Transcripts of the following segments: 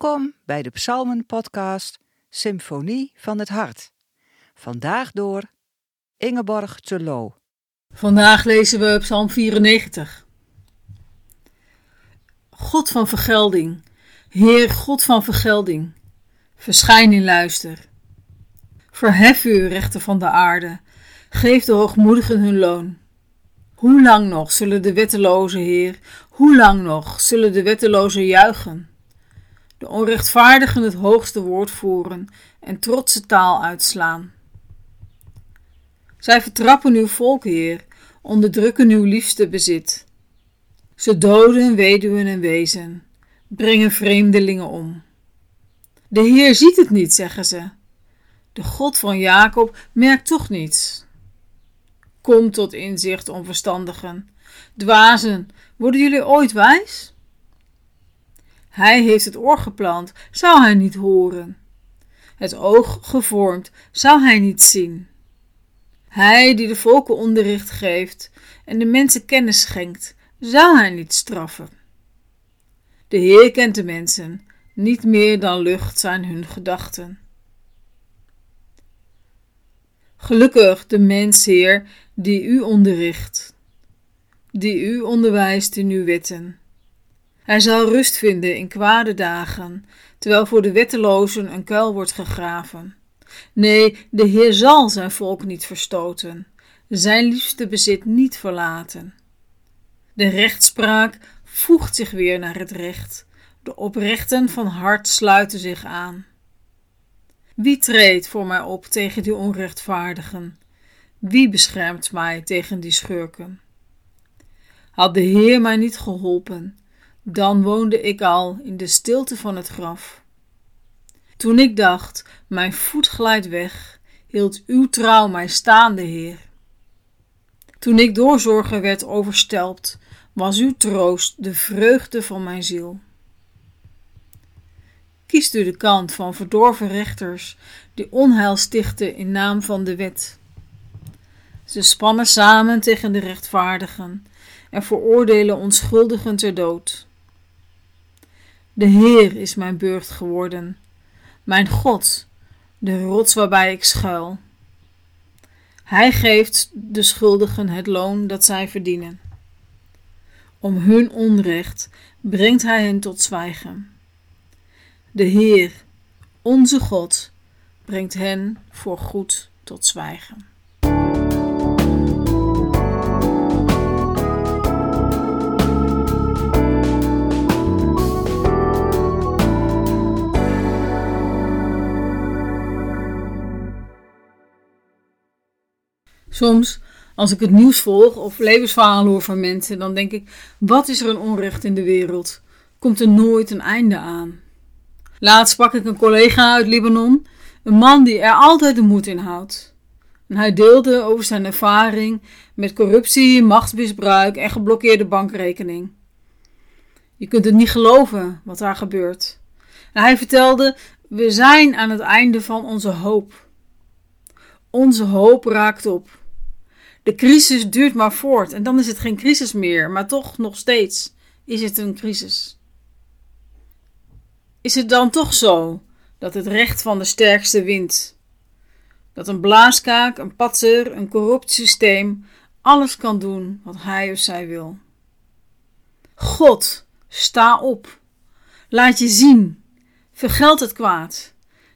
Welkom bij de Psalmen-podcast Symfonie van het Hart. Vandaag door Ingeborg Terlo. Vandaag lezen we Psalm 94. God van vergelding, Heer God van vergelding, verschijn in luister. Verhef u, rechter van de aarde, geef de hoogmoedigen hun loon. Hoe lang nog zullen de wettelozen, Heer, hoe lang nog zullen de wettelozen juichen? De onrechtvaardigen het hoogste woord voeren en trotse taal uitslaan. Zij vertrappen uw volk, Heer, onderdrukken uw liefste bezit. Ze doden weduwen en wezen, brengen vreemdelingen om. De Heer ziet het niet, zeggen ze. De God van Jacob merkt toch niets. Kom tot inzicht, onverstandigen. Dwazen, worden jullie ooit wijs? Hij heeft het oor geplant, zou hij niet horen? Het oog gevormd, zou hij niet zien? Hij die de volken onderricht geeft en de mensen kennis schenkt, zou hij niet straffen? De Heer kent de mensen, niet meer dan lucht zijn hun gedachten. Gelukkig de mens, Heer, die u onderricht, die u onderwijst in uw wetten hij zal rust vinden in kwade dagen, terwijl voor de wettelozen een kuil wordt gegraven. Nee, de Heer zal zijn volk niet verstoten, zijn liefste bezit niet verlaten. De rechtspraak voegt zich weer naar het recht, de oprechten van hart sluiten zich aan. Wie treedt voor mij op tegen die onrechtvaardigen? Wie beschermt mij tegen die schurken? Had de Heer mij niet geholpen, dan woonde ik al in de stilte van het graf. Toen ik dacht, mijn voet glijdt weg, hield uw trouw mij staande, Heer. Toen ik door zorgen werd overstelpt, was uw troost de vreugde van mijn ziel. Kiest u de kant van verdorven rechters die onheil stichten in naam van de wet. Ze spannen samen tegen de rechtvaardigen en veroordelen onschuldigen ter dood. De Heer is mijn burcht geworden, mijn God, de rots waarbij ik schuil. Hij geeft de schuldigen het loon dat zij verdienen. Om hun onrecht brengt hij hen tot zwijgen. De Heer, onze God, brengt hen voor goed tot zwijgen. Soms, als ik het nieuws volg of levensverhalen hoor van mensen, dan denk ik: wat is er een onrecht in de wereld? Komt er nooit een einde aan? Laatst sprak ik een collega uit Libanon, een man die er altijd de moed in houdt. En hij deelde over zijn ervaring met corruptie, machtsmisbruik en geblokkeerde bankrekening. Je kunt het niet geloven wat daar gebeurt. En hij vertelde: We zijn aan het einde van onze hoop. Onze hoop raakt op. De crisis duurt maar voort en dan is het geen crisis meer, maar toch nog steeds is het een crisis. Is het dan toch zo dat het recht van de sterkste wint? Dat een blaaskaak, een patser, een corrupt systeem alles kan doen wat hij of zij wil? God, sta op. Laat je zien. Vergeld het kwaad.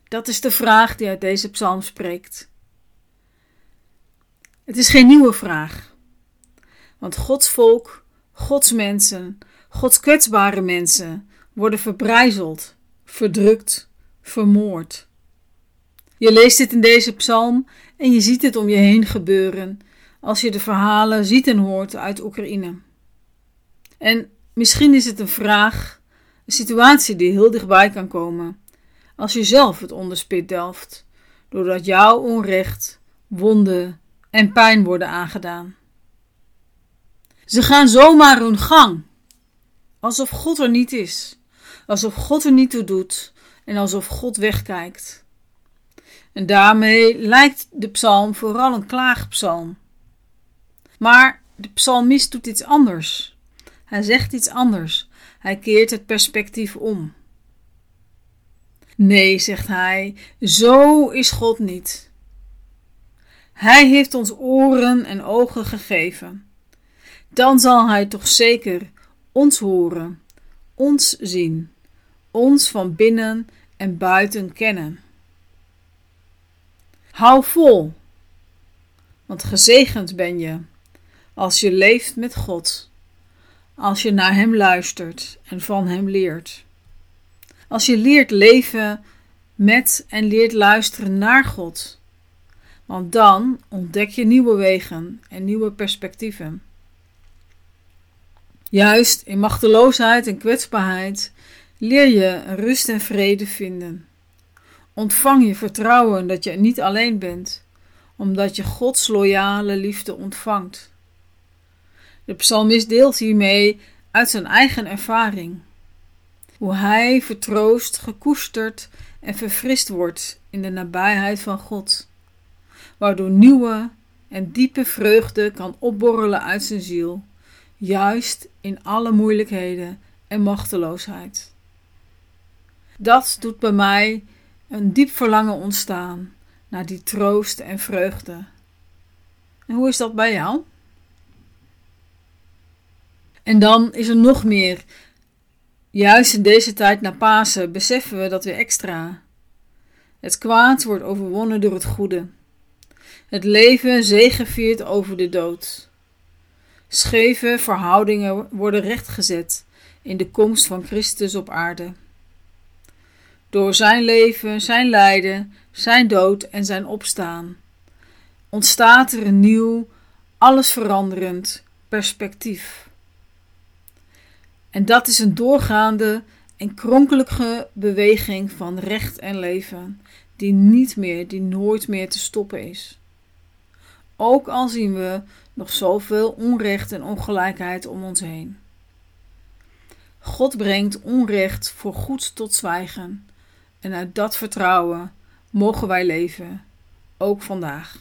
Dat is de vraag die uit deze psalm spreekt. Het is geen nieuwe vraag. Want Gods volk, Gods mensen, Gods kwetsbare mensen worden verbrijzeld, verdrukt, vermoord. Je leest dit in deze psalm en je ziet het om je heen gebeuren als je de verhalen ziet en hoort uit Oekraïne. En misschien is het een vraag, een situatie die heel dichtbij kan komen als je zelf het onderspit delft, doordat jouw onrecht, wonden en pijn worden aangedaan. Ze gaan zomaar hun gang, alsof God er niet is, alsof God er niet toe doet en alsof God wegkijkt. En daarmee lijkt de psalm vooral een klaagpsalm. Maar de psalmist doet iets anders. Hij zegt iets anders. Hij keert het perspectief om. Nee, zegt hij, zo is God niet. Hij heeft ons oren en ogen gegeven. Dan zal Hij toch zeker ons horen, ons zien, ons van binnen en buiten kennen. Hou vol, want gezegend ben je als je leeft met God, als je naar Hem luistert en van Hem leert. Als je leert leven met en leert luisteren naar God, want dan ontdek je nieuwe wegen en nieuwe perspectieven. Juist in machteloosheid en kwetsbaarheid leer je rust en vrede vinden. Ontvang je vertrouwen dat je niet alleen bent, omdat je Gods loyale liefde ontvangt. De psalmist deelt hiermee uit zijn eigen ervaring. Hoe hij vertroost, gekoesterd en verfrist wordt in de nabijheid van God, waardoor nieuwe en diepe vreugde kan opborrelen uit zijn ziel, juist in alle moeilijkheden en machteloosheid. Dat doet bij mij een diep verlangen ontstaan naar die troost en vreugde. En hoe is dat bij jou? En dan is er nog meer. Juist in deze tijd na Pasen beseffen we dat weer extra. Het kwaad wordt overwonnen door het goede. Het leven zegeviert over de dood. Scheve verhoudingen worden rechtgezet in de komst van Christus op aarde. Door zijn leven, zijn lijden, zijn dood en zijn opstaan ontstaat er een nieuw, alles veranderend perspectief. En dat is een doorgaande en kronkelige beweging van recht en leven, die niet meer, die nooit meer te stoppen is. Ook al zien we nog zoveel onrecht en ongelijkheid om ons heen. God brengt onrecht voor goed tot zwijgen en uit dat vertrouwen mogen wij leven, ook vandaag.